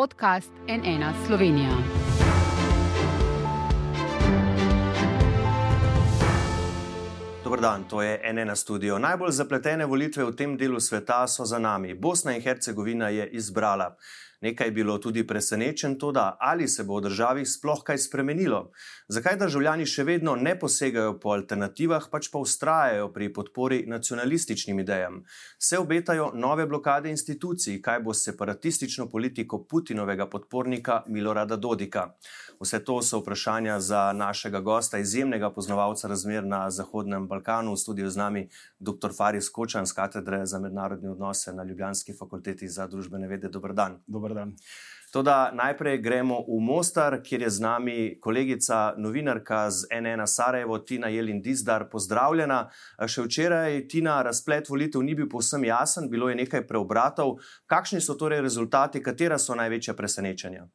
podcast NN Slovenija. Dobro dan, to je NN studio. Najbolj zapletene volitve v tem delu sveta so za nami. Bosna in Hercegovina je izbrala. Nekaj je bilo tudi presenečen, to da ali se bo v državi sploh kaj spremenilo. Zakaj državljani še vedno ne posegajo po alternativah, pač pa ustrajajo pri podpori nacionalističnim idejam? Se obetajo nove blokade institucij, kaj bo s separatistično politiko Putinovega podpornika Milorada Dodika? Vse to so vprašanja za našega gosta, izjemnega poznavalca razmer na Zahodnem Balkanu, v studiu z nami dr. Faris Kočan z katedre za mednarodne odnose na Ljubljanski fakulteti za družbene vede. Dobr dan. Dobar dan. Toda najprej gremo v Mostar, kjer je z nami kolegica, novinarka z NN Sarajevo, Tina Jelin Dizdar. Pozdravljena. Še včeraj, Tina, razplet volitev ni bil povsem jasen, bilo je nekaj preobratov. Kakšni so torej rezultati, katera so največja presenečenja?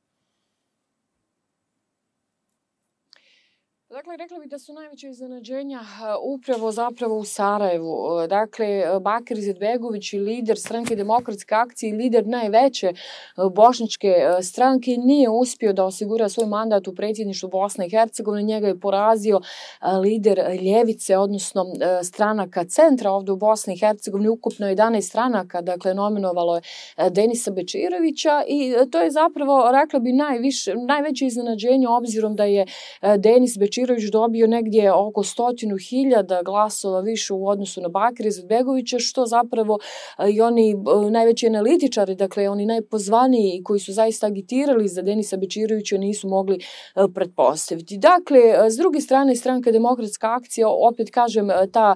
Dakle, rekla bih da su najveće iznenađenja eh, upravo zapravo u Sarajevu. Eh, dakle, eh, Bakir Izetbegović i lider stranke demokratske akcije i lider najveće bošničke stranke nije uspio da osigura svoj mandat u predsjedništvu Bosne i Hercegovine. Njega je porazio lider Ljevice, odnosno stranaka centra ovdje u Bosni i Hercegovini. Ukupno 11 stranaka, dakle, nominovalo je Denisa Bečirovića i to je zapravo, rekla bi, najviše, najveće iznenađenje obzirom da je Denis Bečirović Bečirović dobio negdje oko stotinu hiljada glasova više u odnosu na Bakira Izetbegovića, što zapravo e, i oni e, najveći analitičari, dakle oni najpozvaniji koji su zaista agitirali za Denisa Bečirovića nisu mogli e, pretpostaviti. Dakle, s druge strane, stranka Demokratska akcija, opet kažem, ta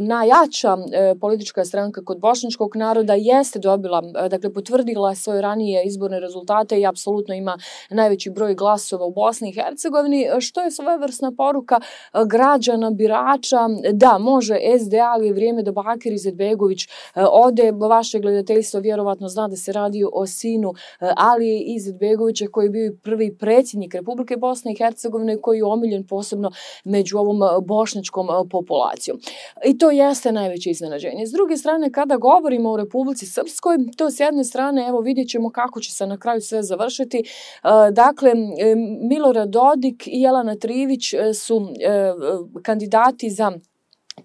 najjača politička stranka kod bošnjačkog naroda jeste dobila, dakle potvrdila svoje ranije izborne rezultate i apsolutno ima najveći broj glasova u Bosni i Hercegovini, što je svoje svojevrsna poruka e, građana, birača, da može SDA, ali je vrijeme da Bakir Izetbegović e, ode. Vaše gledateljstvo vjerovatno zna da se radi o sinu e, Ali Izetbegovića koji je bio prvi predsjednik Republike Bosne i Hercegovine koji je omiljen posebno među ovom bošnjačkom populacijom. I to jeste najveće iznenađenje. S druge strane, kada govorimo o Republici Srpskoj, to s jedne strane, evo vidjet ćemo kako će se na kraju sve završiti. Dakle, Milorad Dodik i Jelana Trivić E, su e, kandidati za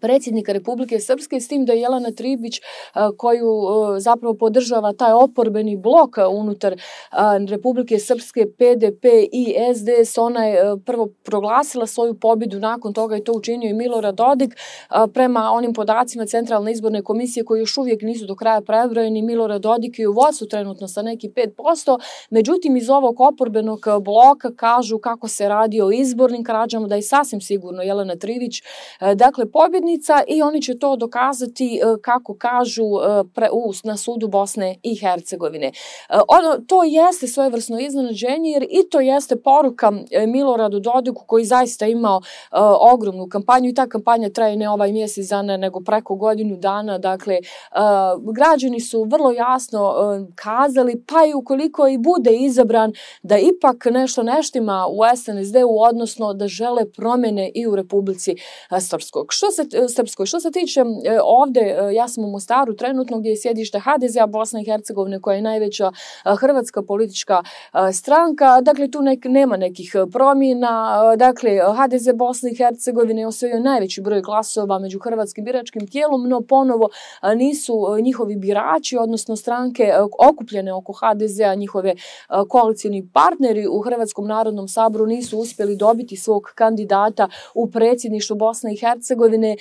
predsjednika Republike Srpske s tim da Jelena Tribić koju zapravo podržava taj oporbeni blok unutar Republike Srpske PDP i SDS ona je prvo proglasila svoju pobjedu nakon toga je to učinio i Milorad Dodik prema onim podacima Centralne izborne komisije koji još uvijek nisu do kraja prebrojeni Milorad Dodik je u vodstvu trenutno sa neki 5%, međutim iz ovog oporbenog bloka kažu kako se radi o izbornim krađama da je sasvim sigurno Jelena Trivić dakle pobjednik i oni će to dokazati e, kako kažu e, pre, u, na sudu Bosne i Hercegovine. E, ono, to jeste svojevrsno iznenađenje jer i to jeste poruka Miloradu Dodiku koji zaista imao ogromnu kampanju i ta kampanja traje ne ovaj mjesec dana nego preko godinu dana. Dakle, građani su vrlo jasno kazali pa i ukoliko i bude izabran da ipak nešto neštima u SNSD-u odnosno da žele promjene i u Republici Srpskog. Što se E, srpskoj. Što se tiče e, ovde, e, ja sam u Mostaru trenutno gdje je sjedište HDZ-a Bosna i Hercegovine koja je najveća hrvatska politička stranka. Dakle, tu nek, nema nekih promjena. Dakle, HDZ Bosne i Hercegovine je osvojio najveći broj glasova među hrvatskim biračkim tijelom, no ponovo nisu njihovi birači, odnosno stranke okupljene oko HDZ-a, njihove koalicijni partneri u Hrvatskom narodnom saboru nisu uspjeli dobiti svog kandidata u predsjedništvu Bosne i Hercegovine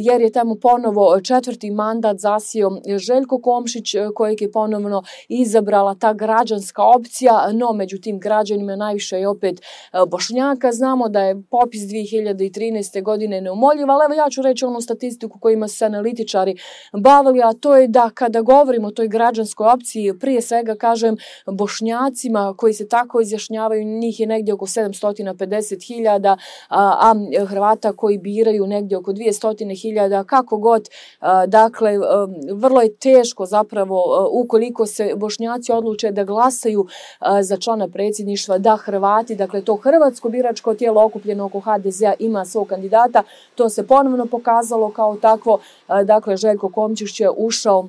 jer je tamo ponovo četvrti mandat zasio Željko Komšić kojeg je ponovno izabrala ta građanska opcija, no međutim građanima najviše je opet Bošnjaka. Znamo da je popis 2013. godine neumoljiv, ali evo ja ću reći onu statistiku kojima su se analitičari bavili, a to je da kada govorimo o toj građanskoj opciji, prije svega kažem Bošnjacima koji se tako izjašnjavaju, njih je negdje oko 750.000, a, a Hrvata koji biraju negdje oko 200 hiljada, kako god, e, dakle, e, vrlo je teško zapravo e, ukoliko se bošnjaci odluče da glasaju za člana predsjedništva, da Hrvati, dakle to hrvatsko biračko tijelo okupljeno oko HDZ-a ima svog kandidata, to se ponovno pokazalo kao takvo, dakle Željko Komčić je ušao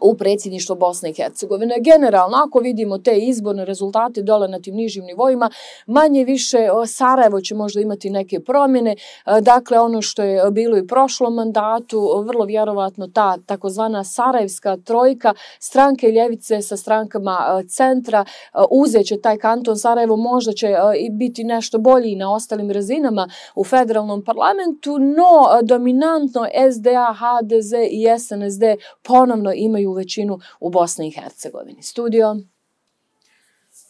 u predsjedništvo Bosne i Hercegovine. Generalno, ako vidimo te izborne rezultate dole na tim nižim nivoima, manje više Sarajevo će možda imati neke promjene. E, dakle, ono što je bilo i prošlom mandatu, vrlo vjerovatno ta takozvana Sarajevska trojka, stranke ljevice sa strankama e, centra, e, uzeće taj kanton Sarajevo, možda će biti nešto bolji na ostalim razinama u federalnom parlamentu, no dominantno SDA, HDZ i SNSD ponovno imaju imaju većinu u Bosni i Hercegovini. Studio.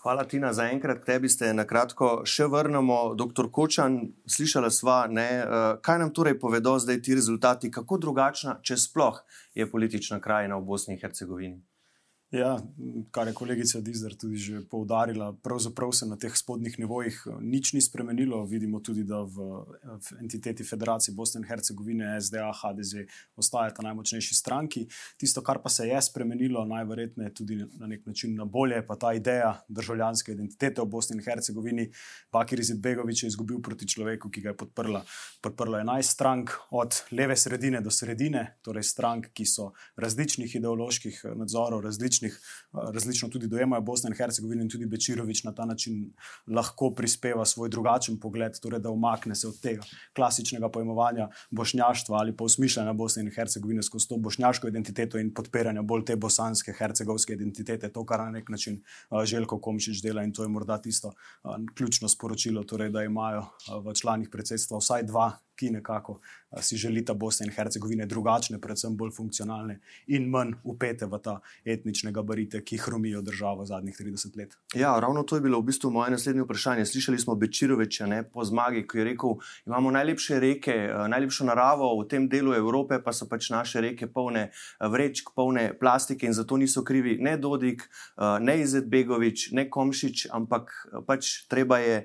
Hvala Tina za enkrat. Tebi ste na kratko še vrnemo. Doktor Kočan, slišala sva, ne, eh, kaj nam torej povedo zdaj ti rezultati, kako drugačna, če sploh je politična krajina v Bosni in Hercegovini? Ja, kar je kolegica Dizar tudi že poudarila, pravzaprav se na teh spodnjih nivojih eh, nič ni spremenilo. Vidimo tudi, da v, v entiteti Federacije Bosne in Hercegovine, SDA, HDZ, ostajata najmočnejši stranki. Tisto, kar pa se je spremenilo, najverjetneje tudi na nek način na bolje, pa ta ideja državljanske identitete v Bosni in Hercegovini. Bakir Izetbegovič je izgubil proti človeku, ki ga je podprla. Podprlo je 11 strank, od leve sredine do sredine, torej strank, ki so različnih ideoloških nadzorov, različnih različnih, različno tudi dojemajo Bosno in Hercegovino, in tudi Bečirovič na ta način lahko prispeva svoj drugačen pogled, torej da umakne se od tega klasičnega pojmovanja bošnjaštva ali pa usmišljanja Bosne in Hercegovine skozi to bošnjaško identiteto in podpiranja bolj te bosanske, hercegovske identitete, to, kar na nek način Željko Komšič dela in to je morda tisto ključno sporočilo, torej da imajo v članih predsedstva vsaj dva ki nekako si želita Bosne in Hercegovine drugačne, predvsem bolj funkcionalne in manj upete v ta etnične gabarite, ki hromijo državo zadnjih 30 let. Ja, ravno to je bilo v bistvu moje naslednje vprašanje. Slišali smo Bečiroviča ne, po zmagi, ki je rekel, imamo najlepše reke, najlepšo naravo v tem delu Evrope, pa so pač naše reke polne vrečk, polne plastike in zato niso krivi ne Dodik, ne Izetbegovič, ne Komšič, ampak pač treba je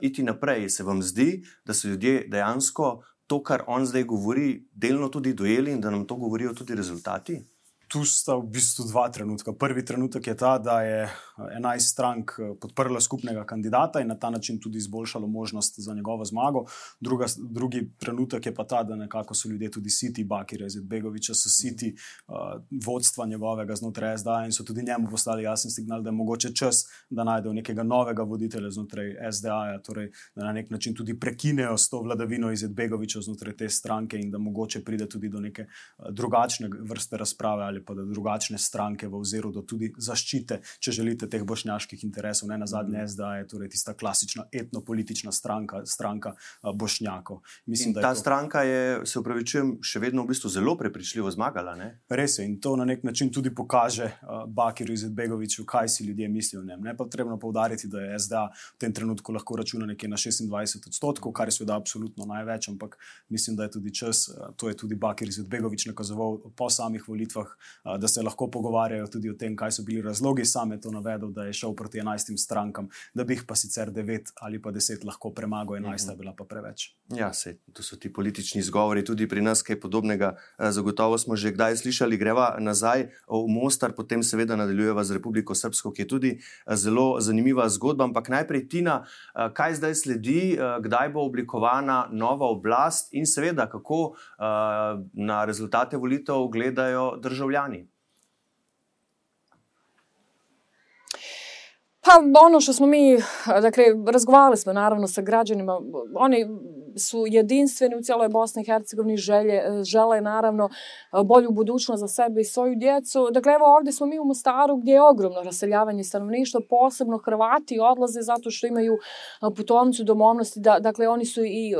iti naprej. Se vam zdi, da so ljudje dejansko to, kar on zdaj govori, delno tudi dojeli in da nam to govorijo tudi rezultati? Tu sta v bistvu dva trenutka. Prvi trenutek je ta, da je 11 strank eh, podprlo skupnega kandidata in na ta način tudi izboljšalo možnost za njegovo zmago. Druga, drugi trenutek je pa ta, da nekako so ljudje tudi siti, Bakir Zedbegoviča, so siti uh, vodstva njegovega znotraj SDA in so tudi njemu poslali jasen signal, da je mogoče čas, da najdejo nekega novega voditelja znotraj SDA, -ja, torej da na nek način tudi prekinejo s to vladavino Zedbegoviča znotraj te stranke in da mogoče pride tudi do neke drugačne vrste razprave ali pa da drugačne stranke v oziru do tudi zaščite, če želite, teh bošnjaških interesov. Ne na zadnje, zdaj je torej tista klasična etnopolitična stranka, stranka bošnjakov. Mislim, ta to... stranka je, se upravičujem, še vedno v bistvu zelo prepričljivo zmagala. Ne? Res je in to na nek način tudi pokaže uh, Bakiru Izetbegoviču, kaj si ljudje mislijo o njem. Ne pa potrebno povdariti, da je SDA v tem trenutku lahko računa nekje na 26 odstotkov, kar je seveda absolutno največ, ampak mislim, da je tudi čas, to je tudi Bakir Izetbegovič nakazoval po samih volitvah, da se lahko pogovarjajo tudi o tem, kaj so bili razlogi. Sam je to navedel, da je šel proti 11 strankam, da bi jih pa sicer 9 ali pa 10 lahko premagal, 11 mhm. je bila pa preveč. Ja, se, to so ti politični izgovori, tudi pri nas kaj podobnega. Zagotovo smo že kdaj slišali, greva nazaj v Mostar, potem seveda nadaljujeva z Republiko Srpsko, ki je tudi zelo zanimiva zgodba. Ampak najprej Tina, kaj zdaj sledi, kdaj bo oblikovana nova oblast in seveda kako na rezultate volitev gledajo državljani. Pa ono što smo mi, dakle, razgovarali smo naravno sa građanima, oni su jedinstveni u cijeloj Bosni i Hercegovini, želje, e, žele naravno e, bolju budućnost za sebe i svoju djecu. Dakle, evo ovdje smo mi u Mostaru gdje je ogromno raseljavanje stanovništva, posebno Hrvati odlaze zato što imaju e, putovnicu domovnosti, da, dakle, oni su i,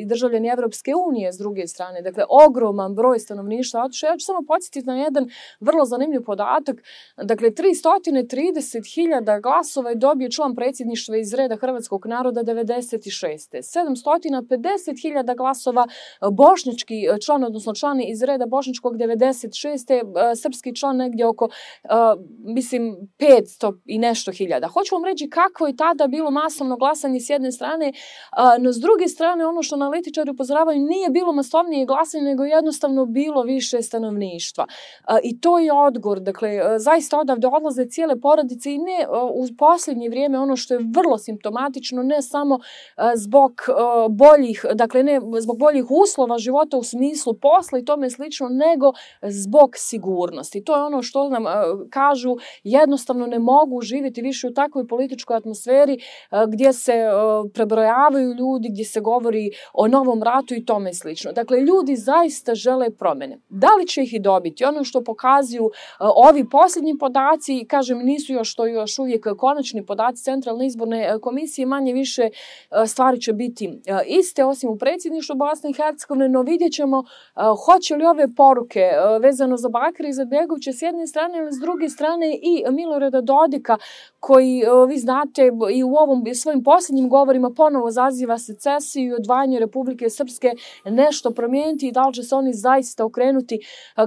i državljani Evropske unije s druge strane. Dakle, ogroman broj stanovništva. Ja ću samo podsjetiti na jedan vrlo zanimljiv podatak. Dakle, 330.000 glasova je dobio član predsjedništva iz reda hrvatskog naroda 96. 700 750.000 glasova e, bošnjački e, član, odnosno član iz reda bošnjačkog 96. E, srpski član negdje oko, mislim, 500 i nešto hiljada. Hoću vam reći kako je tada bilo masovno glasanje s jedne strane, no s druge strane ono što analitičari upozoravaju nije bilo masovnije glasanje, nego jednostavno bilo više stanovništva. I to je odgor, dakle, zaista odavde odlaze cijele porodice i ne u posljednje vrijeme ono što je vrlo simptomatično, ne samo zbog boljih, dakle ne zbog boljih uslova života u smislu posla i tome slično, nego zbog sigurnosti. To je ono što nam e, kažu, jednostavno ne mogu živjeti više u takvoj političkoj atmosferi e, gdje se e, prebrojavaju ljudi, gdje se govori o novom ratu i tome slično. Dakle, ljudi zaista žele promjene. Da li će ih i dobiti? Ono što pokazuju ovi posljednji podaci, kažem, nisu još to još uvijek konačni podaci Centralne izborne komisije, manje više stvari će biti liste, osim u predsjedništvu Bosne i Hercegovine, no vidjet ćemo eh, hoće li ove poruke eh, vezano za Bakra i za Begovića s jedne strane ali s druge strane i Milorada Dodika koji, eh, vi znate, i u ovom svojim posljednjim govorima ponovo zaziva secesiju i odvajanje Republike Srpske nešto promijeniti i da li će se oni zaista okrenuti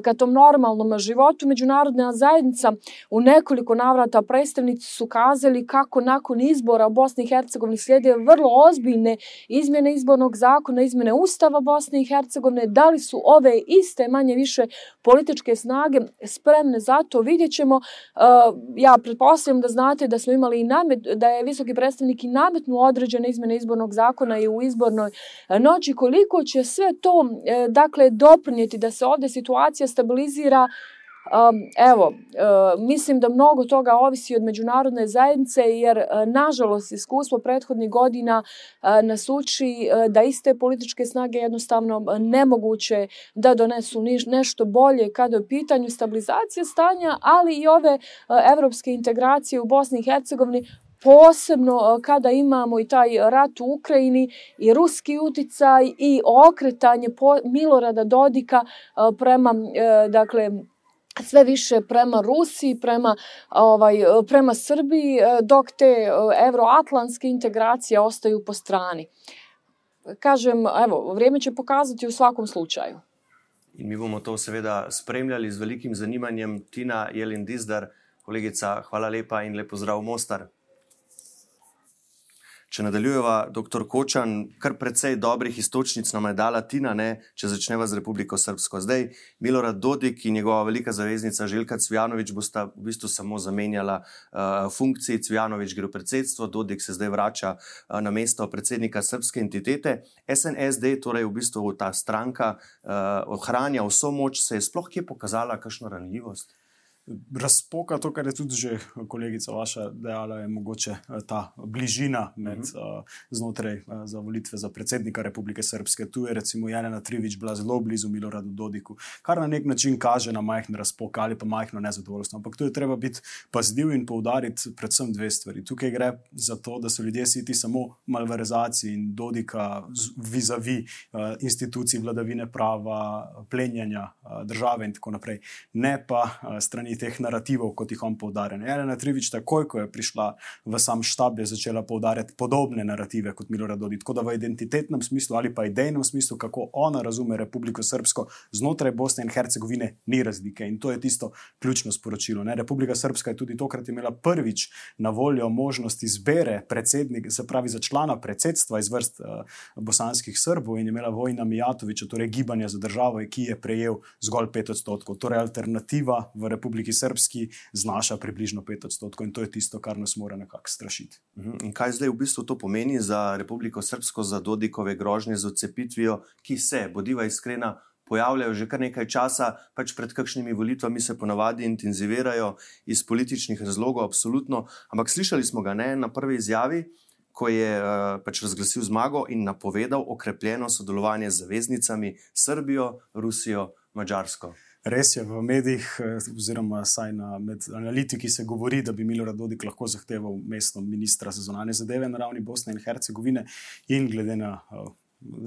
ka tom normalnom životu. Međunarodna zajednica u nekoliko navrata predstavnici su kazali kako nakon izbora u Bosni i Hercegovini slijede vrlo ozbiljne izmjene izbornog zakona, izmene Ustava Bosne i Hercegovine. Da li su ove iste manje više političke snage spremne za to, vidjet ćemo. E, ja pretpostavljam da znate da smo imali i namet, da je visoki predstavnik i nametnu određene izmene izbornog zakona i u izbornoj noći. Koliko će sve to e, dakle doprinijeti da se ovdje situacija stabilizira evo, uh, mislim da mnogo toga ovisi od međunarodne zajednice jer, uh, nažalost, iskustvo prethodnih godina uh, nas uči uh, da iste političke snage jednostavno nemoguće da donesu niš, nešto bolje kada je u pitanju stabilizacije stanja, ali i ove uh, evropske integracije u Bosni i Hercegovini posebno kada imamo i taj rat u Ukrajini i ruski uticaj i okretanje Milorada Dodika prema, dakle, sve više prema Rusiji, prema, ovaj, prema Srbiji, dok te evroatlantske integracije ostaju po strani. Kažem, evo, vrijeme će pokazati u svakom slučaju. In mi bomo to seveda spremljali z velikim zanimanjem. Tina Jelin Dizdar, kolegica, hvala lepa in lepo zdrav Mostar. Če nadaljujeva, dr. Kočan, kar precej dobrih istočnic nam je dala Tina, ne, če začneva z Republiko Srpsko. Zdaj, Milorad Dodik in njegova velika zaveznica Željka Cvjanovič bosta v bistvu samo zamenjala uh, funkciji. Cvjanovič gre v predsedstvo, Dodik se zdaj vrača uh, na mesto predsednika srpske entitete. SNSD, torej v bistvu ta stranka, uh, ohranja vso moč, se je sploh kje pokazala kakšno ranljivost? Razpoka, to, kar je tudi že kolegica vaša dejala, je mogoče eh, ta bližina med, uh -huh. uh, znotraj uh, za volitve za predsednika Republike Srpske. Tu je recimo Jana Trivič bila zelo blizu Miloradu Dodiku, kar na nek način kaže na majhen razpok ali pa majhno nezadovoljstvo. Ampak tu je treba biti pazljiv in poudariti predvsem dve stvari. Tukaj gre za to, da so ljudje siti samo malverizaciji in Dodika vizavi uh, institucij vladavine prava, plenjanja uh, države in tako naprej, ne pa uh, strani teh narativov, kot jih on poudarja. Elena Trivič, takoj ko je prišla v sam štab, je začela poudarjati podobne narative kot Milorad Dodi. Tako da v identitetnem smislu ali pa idejnem smislu, kako ona razume Republiko Srpsko znotraj Bosne in Hercegovine, ni razlike. In to je tisto ključno sporočilo. Ne? Republika Srpska je tudi tokrat imela prvič na voljo možnost izbere predsednika, se pravi za člana predsedstva iz vrst uh, bosanskih Srbov in je imela vojna Mijatoviča, torej gibanja za državo, ki je prejel zgolj pet odstotkov. Torej alternativa v Republiki Republiki Srpski znaša približno 5 odstotkov in to je tisto, kar nas mora nekako strašiti. Mhm. In kaj zdaj v bistvu to pomeni za Republiko Srpsko, za Dodikove grožnje z odcepitvijo, ki se, bodiva iskrena, pojavljajo že kar nekaj časa, pač pred kakšnimi volitvami se ponavadi intenzivirajo iz političnih razlogov, absolutno. Ampak slišali smo ga ne na prvi izjavi. Ko je uh, pač razglasil zmago in napovedal okrepljeno sodelovanje z zaveznicami Srbijo, Rusijo, Mačarsko. Res je, v medijih, eh, oziroma saj na analitiki, se govori, da bi Milorad Dodik lahko zahteval mesto ministra za zunanje zadeve na ravni Bosne in Hercegovine, in glede na uh,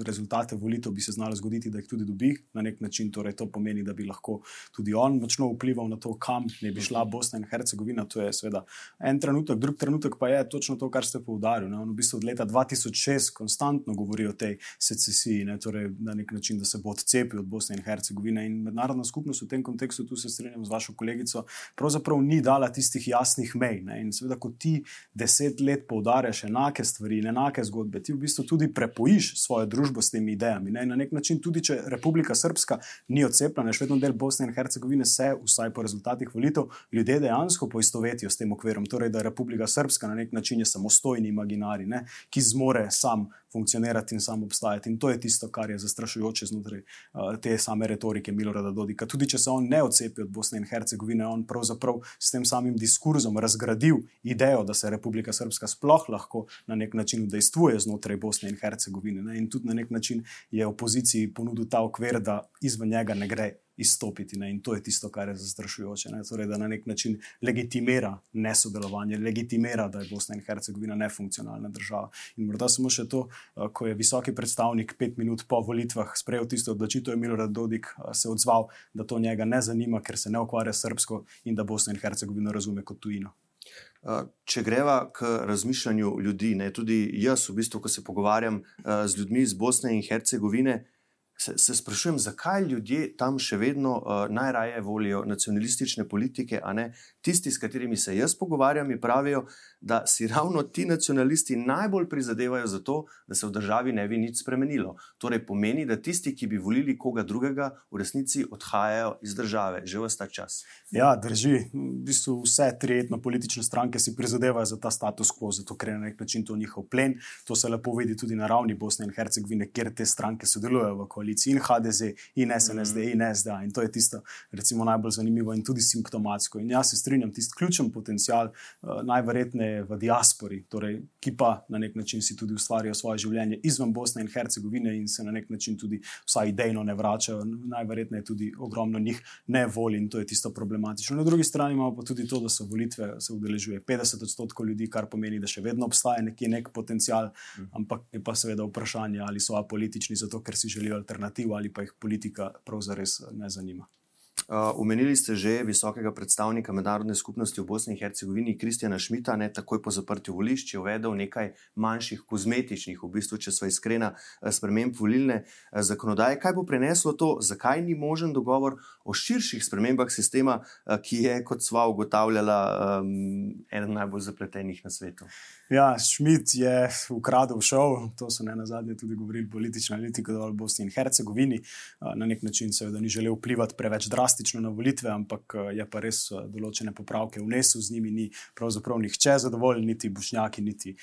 rezultate volitev bi se znalo zgoditi, da jih tudi dobi na nek način. Torej, to pomeni, da bi lahko tudi on močno vplival na to, kam ne bi šla Bosna in Hercegovina. To je seveda en trenutek, drug trenutek pa je točno to, kar ste poudarili. On v bistvu od leta 2006 konstantno govori o tej secesiji, ne? torej na nek način, da se bo odcepil od Bosne in Hercegovine. In mednarodna skupnost v tem kontekstu, tu se strinjam z vašo kolegico, pravzaprav ni dala tistih jasnih mej. Ne? In seveda, ko ti deset let poudarjaš enake stvari in enake zgodbe, ti v bistvu tudi prepojiš svojo družbo s temi idejami. Ne? Na nek način, tudi če Republika Srpska ni odcepljena, še vedno del Bosne in Hercegovine, se, vsaj po rezultatih volitev, ljudje dejansko poistovetijo s tem okvirom. Torej, da je Republika Srpska na nek način samostojni imaginari, ne? ki zmore sam funkcionirati in samo obstajati. In to je tisto, kar je zastrašujoče znotraj uh, te same retorike Milorada Dodika. Tudi če se on ne odcepi od Bosne in Hercegovine, on pravzaprav s tem samim diskurzom razgradil idejo, da se Republika Srpska sploh lahko na nek način udejstvuje znotraj Bosne in Hercegovine. Ne? In tudi na nek način je opoziciji ponudil ta okvir, da izven njega ne gre izstopiti. Ne? In to je tisto, kar je zastrašujoče. Torej, da na nek način legitimira nesodelovanje, legitimira, da je Bosna in Hercegovina nefunkcionalna država. In morda samo še to, eh, ko je visoki predstavnik pet minut po volitvah sprejel tisto odločitev, je Milorad Dodik eh, se odzval, da to njega ne zanima, ker se ne ukvarja s srbsko in da Bosna in Hercegovina razume kot tujino. Eh, če greva k razmišljanju ljudi, ne, tudi jaz, v bistvu, ko se pogovarjam z ljudmi iz Bosne in Hercegovine, se, se sprašujem, zakaj ljudje tam še vedno uh, najraje volijo nacionalistične politike, a ne tisti, s katerimi se jaz pogovarjam, mi pravijo, da si ravno ti nacionalisti najbolj prizadevajo za to, da se v državi ne bi nič spremenilo. Torej pomeni, da tisti, ki bi volili koga drugega, v resnici odhajajo iz države, že v ta čas. Ja, drži. V bistvu vse tri etno-politične stranke si prizadevajo za ta status quo, zato ker je na nek način to njihov plen. To se lepo vidi tudi na ravni Bosne in Hercegovine, kjer te stranke sodelujejo v koaliciji in HDZ, in SNSD, mm -hmm. in SDA. In to je tisto, recimo, najbolj zanimivo in tudi simptomatsko. In jaz se strinjam, tisti ključen potencial, uh, najverjetneje v diaspori, torej, ki pa na nek način si tudi ustvarijo svoje življenje izven Bosne in Hercegovine in se na nek način tudi vsaj idejno ne vračajo. Najverjetneje tudi ogromno njih ne voli in to je tisto problematično. Na drugi strani imamo pa tudi to, da so volitve se udeležuje 50 odstotkov ljudi, kar pomeni, da še vedno obstaja nekje nek potencial, mm. ampak je pa seveda vprašanje, ali so apolitični zato, ker si želijo alternativo ali pa jih politika pravzaprav ne zanima. Umenili uh, ste že visokega predstavnika mednarodne skupnosti v Bosni in Hercegovini, Kristjana Šmita, ne takoj po zaprtju volišč, je uvedel nekaj manjših kozmetičnih, v bistvu, če so iskrena, eh, sprememb volilne eh, zakonodaje. Kaj bo preneslo to, zakaj ni možen dogovor o širših spremembah sistema, eh, ki je, kot sva ugotavljala, um, eden najbolj zapletenih na svetu? Ja, Šmit je ukradel šov, to so ne na zadnje tudi govorili politični analitiki v Bosni in Hercegovini. Na nek način seveda ni želel vplivati preveč drastično na volitve, ampak je pa res določene popravke vnesel, z njimi ni pravzaprav nihče zadovoljen, niti Bošnjaki, niti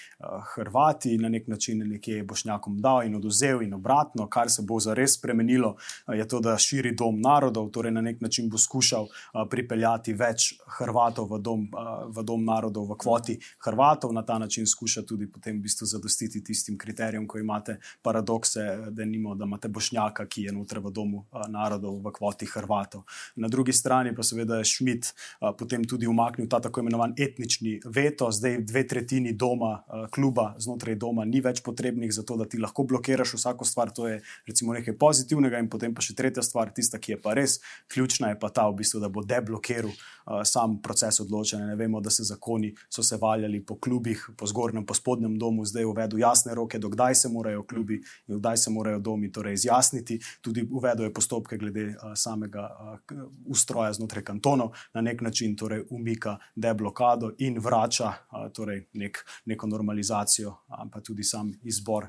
Hrvati. Na nek način nekje je Bošnjakom dal in oduzel in obratno, kar se bo zares spremenilo, je to, da širi dom narodov, torej na nek način bo skušal pripeljati več Hrvatov v dom, v dom narodov v kvoti Hrvatov na ta način skuša tudi potem v bistvu zadostiti tistim kriterijem, ko imate paradokse, da, nimo, da imate Bošnjaka, ki je noter v domu narodov, v kvoti Hrvatov. Na drugi strani pa seveda je Šmit potem tudi umaknil ta tako imenovan etnični veto, zdaj dve tretjini doma, kluba znotraj doma ni več potrebnih za to, da ti lahko blokiraš vsako stvar. To je recimo nekaj pozitivnega in potem pa še tretja stvar, tista, ki je pa res ključna, je pa ta v bistvu, da bo deblokiral sam proces odločanja. Ne vemo, da se zakoni so se valjali po klubih, po zgornjem, po spodnjem domu zdaj uvedel jasne roke, dokdaj se morajo klubi in kdaj se morajo domi torej izjasniti. Tudi uvedel je postopke glede a, samega a, ustroja znotraj kantonov, na nek način torej umika deblokado in vrača torej nek, neko normalizacijo, pa tudi sam izbor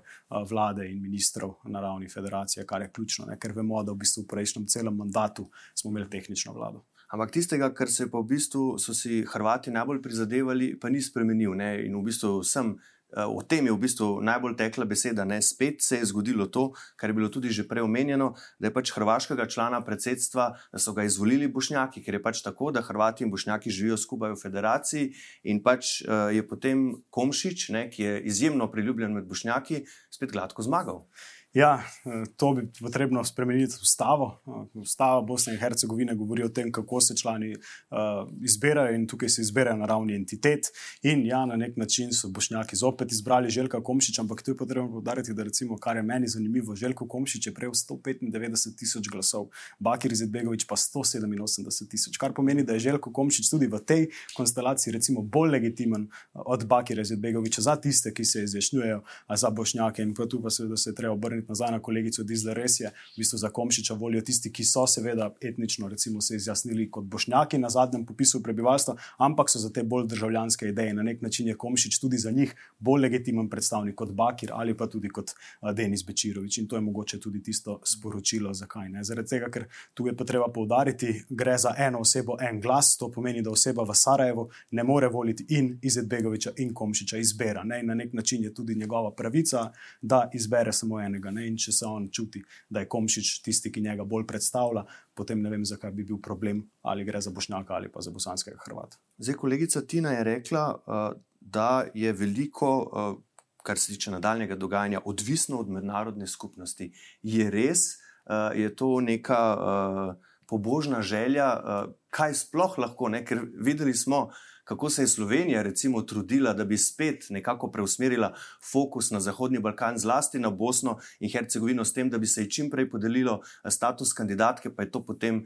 vlade in ministrov na ravni federacije, kar je ključno, ne? ker vemo, da v bistvu v prejšnjem celem mandatu smo imeli tehnično vlado. Ampak tistega, kar se pa v bistvu so si Hrvati najbolj prizadevali, pa ni spremenil. Ne? In v bistvu sem. Eh, o tem je v bistvu najbolj tekla beseda. Ne? Spet se je zgodilo to, kar je bilo tudi že prej omenjeno, da je pač hrvaškega člana predsedstva, da so ga izvolili Bošnjaki, ker je pač tako, da Hrvati in Bošnjaki živijo skupaj v federaciji in pač uh, je potem Komšič, ne, ki je izjemno priljubljen med Bošnjaki, spet gladko zmagal. Ja, to bi potrebno spremeniti ustavo. Ustava Bosne in Hercegovine govori o tem, kako se člani uh, izbirajo in tukaj se izbirajo na ravni entitet. In ja, na nek način so Bošnjaki zopet izbrali Željka Komšiča, ampak tu je potrebno povdariti, da recimo, kar je meni zanimivo, Željko Komšič je prejel 195 tisoč glasov, Bakir Zedbegovič pa 187 tisoč, kar pomeni, da je Željko Komšič tudi v tej konstelaciji recimo bolj legitimen od Bakira Zedbegoviča za tiste, ki se izjašnjujejo za Bošnjake in pa tu pa seveda se je treba obrniti spet nazaj na kolegico Dizla, res je, v bistvu za Komšiča volijo tisti, ki so seveda etnično, recimo, se izjasnili kot bošnjaki na zadnjem popisu prebivalstva, ampak so za te bolj državljanske ideje. Na nek način je Komšič tudi za njih bolj legitimen predstavnik kot Bakir ali pa tudi kot Denis Bečirovič. In to je mogoče tudi tisto sporočilo, zakaj ne. Zaradi tega, ker tu je potreba poudariti, gre za eno osebo, en glas, to pomeni, da oseba v Sarajevu ne more voliti in Izetbegoviča in Komšiča izbira. Ne? Na nek način je tudi njegova pravica, da izbere samo enega. Ne? In če se on čuti, da je Komšič tisti, ki njega bolj predstavlja, potem ne vem, zakaj bi bil problem, ali gre za Bošnjaka ali pa za bosanskega Hrvata. Zdaj, kolegica Tina je rekla, uh, da je veliko, uh, kar se tiče nadaljnega dogajanja, odvisno od mednarodne skupnosti. Je res, uh, je to neka pobožna želja, kaj sploh lahko, ne? ker videli smo, kako se je Slovenija recimo trudila, da bi spet nekako preusmerila fokus na Zahodni Balkan, zlasti na Bosno in Hercegovino, s tem, da bi se ji čim prej podelilo eh, status kandidatke, pa je to potem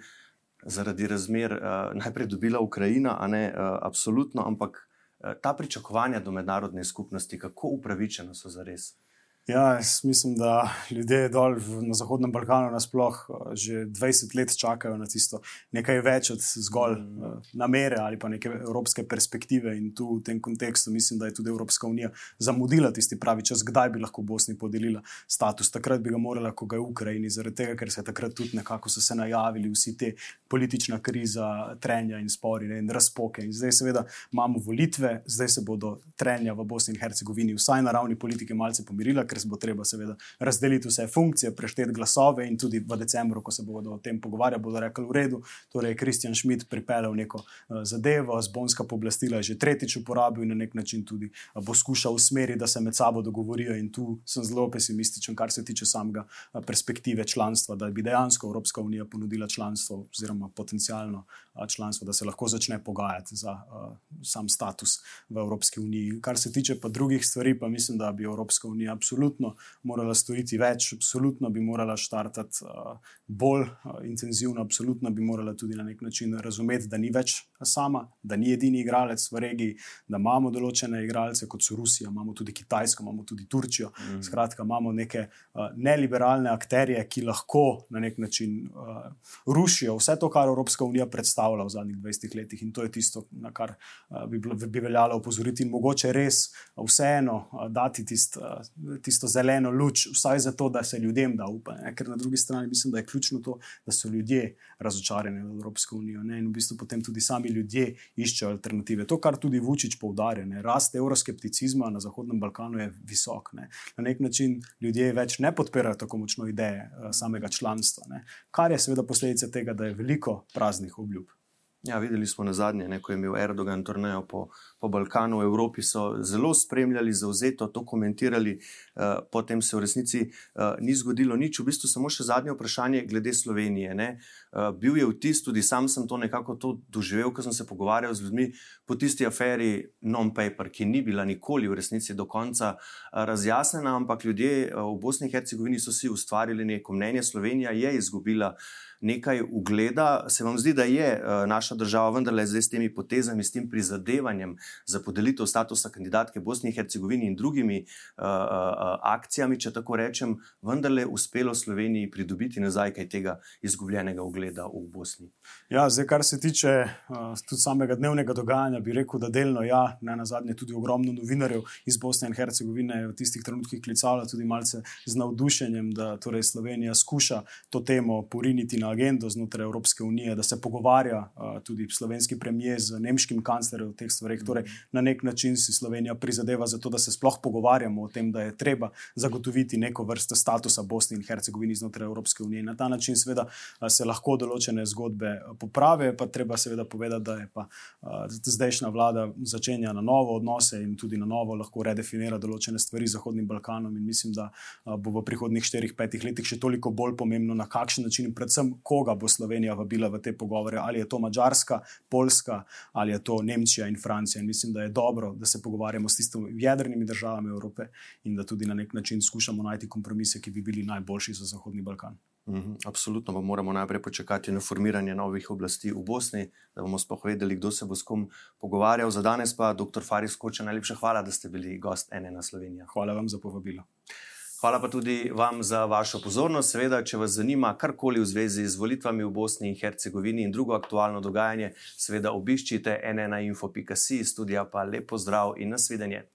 zaradi razmer uh, najprej dobila Ukrajina, a ne uh, absolutno, ampak uh, ta pričakovanja do mednarodne skupnosti, kako upravičena so za res. Ja, jaz mislim, da ljudje dol na Zahodnem Balkanu nasplošno že 20 let čakajo na tisto nekaj več od zgolj mm. uh, namere ali pa neke evropske perspektive. In tu v tem kontekstu mislim, da je tudi Evropska unija zamudila tisti pravi čas, kdaj bi lahko Bosni podelila status. Takrat bi ga morala, ko ga je Ukrajini, zaradi tega, ker se takrat tudi nekako so se najavili vsi te politična kriza, trenja in spori ne, in razpoke. In zdaj seveda imamo volitve, zdaj se bodo trenja v Bosni in Hercegovini vsaj na ravni politike malce pomirila ker se bo treba seveda razdeliti vse funkcije, prešteti glasove in tudi v decembru, ko se bodo o tem pogovarjali, bodo rekli: v redu. Torej, Kristjan Schmidt pripeljal neko uh, zadevo, zbonska pooblastila je že tretjič uporabil in na nek način tudi uh, bo skušal usmeriti, da se med sabo dogovorijo. In tu sem zelo pesimističen, kar se tiče samega uh, perspektive članstva, da bi dejansko Evropska unija ponudila članstvo oziroma potencijalno uh, članstvo, da se lahko začne pogajati za uh, sam status v Evropski uniji. Kar se tiče pa drugih stvari, pa mislim, da bi Evropska unija absolutno absolutno morala storiti več, absolutno bi morala štartati uh, bolj uh, intenzivno, absolutno bi morala tudi na nek način razumeti, da ni več sama, da ni edini igralec v regiji, da imamo določene igralce, kot so Rusija, imamo tudi Kitajsko, imamo tudi Turčijo. Mm. Skratka, imamo neke uh, neliberalne akterje, ki lahko na nek način uh, rušijo vse to, kar Evropska unija predstavlja v zadnjih 20 letih. In to je tisto, na kar uh, bi, bi veljalo opozoriti, in mogoče res vseeno uh, dati tisto. Uh, tisto zeleno luč, vsaj zato, da se ljudem da upanje. Ker na drugi strani mislim, da je ključno to, da so ljudje razočarani v Evropsko unijo ne? in v bistvu potem tudi sami ljudje iščejo alternative. To, kar tudi Vučić poudarja, ne? rast euroskepticizma na Zahodnem Balkanu je visok. Ne? Na nek način ljudje več ne podpirajo tako močno ideje uh, samega članstva, ne? kar je seveda posledica tega, da je veliko praznih obljub. Ja, videli smo na zadnje, ko je imel Erdogan turnejo po, po Balkanu, v Evropi so zelo spremljali, zauzeto to komentirali, uh, potem se v resnici uh, ni zgodilo nič. V bistvu samo še zadnje vprašanje glede Slovenije. Uh, bil je vtis, tudi sam sem to nekako to doživel, ko sem se pogovarjal z ljudmi po tisti aferi Non-Paper, ki ni bila nikoli v resnici do konca uh, razjasnjena, ampak ljudje uh, v Bosni in Hercegovini so si ustvarili neko mnenje, Slovenija je izgubila nekaj ugleda. Se vam zdi, da je naša država vendarle zdaj s temi potezami, s tem prizadevanjem za podelitev statusa kandidatke Bosni in Hercegovini in drugimi uh, uh, akcijami, če tako rečem, vendarle uspelo Sloveniji pridobiti nazaj kaj tega izgubljenega ugleda v Bosni? Ja, zdaj, kar se tiče uh, tudi samega dnevnega dogajanja, bi rekel, da delno ja, ne na zadnje tudi ogromno novinarjev iz Bosne in Hercegovine v tistih trenutkih klicalo tudi malce z navdušenjem, da torej Slovenija skuša to temo poriniti na agendo znotraj Evropske unije, da se pogovarja uh, tudi slovenski premijer z nemškim kanclerjem o teh stvareh. Torej, na nek način si Slovenija prizadeva za to, da se sploh pogovarjamo o tem, da je treba zagotoviti neko vrsto statusa Bosni in Hercegovini znotraj Evropske unije. Na ta način, seveda, se lahko določene zgodbe poprave, pa treba seveda povedati, da je pa uh, zdajšnja vlada začenja na novo odnose in tudi na novo lahko redefinira določene stvari z Zahodnim Balkanom. In mislim, da uh, bo v prihodnih 4-5 letih še toliko bolj pomembno, na kakšen način, predvsem koga bo Slovenija vabila v te pogovore, ali je to Mačarska, Poljska ali je to Nemčija in Francija. In mislim, da je dobro, da se pogovarjamo s tistimi jedrnimi državami Evrope in da tudi na nek način skušamo najti kompromise, ki bi bili najboljši za Zahodni Balkan. Mhm, absolutno, pa moramo najprej počakati na formiranje novih oblasti v Bosni, da bomo sploh vedeli, kdo se bo s kom pogovarjal. Za danes pa, dr. Faris Koča, najlepša hvala, da ste bili gost ene na Slovenijo. Hvala vam za povabilo. Hvala pa tudi vam za vašo pozornost. Seveda, če vas zanima karkoli v zvezi z volitvami v Bosni in Hercegovini in drugo aktualno dogajanje, seveda obiščite nnainfo.si, studija pa lepo zdrav in nasvidenje.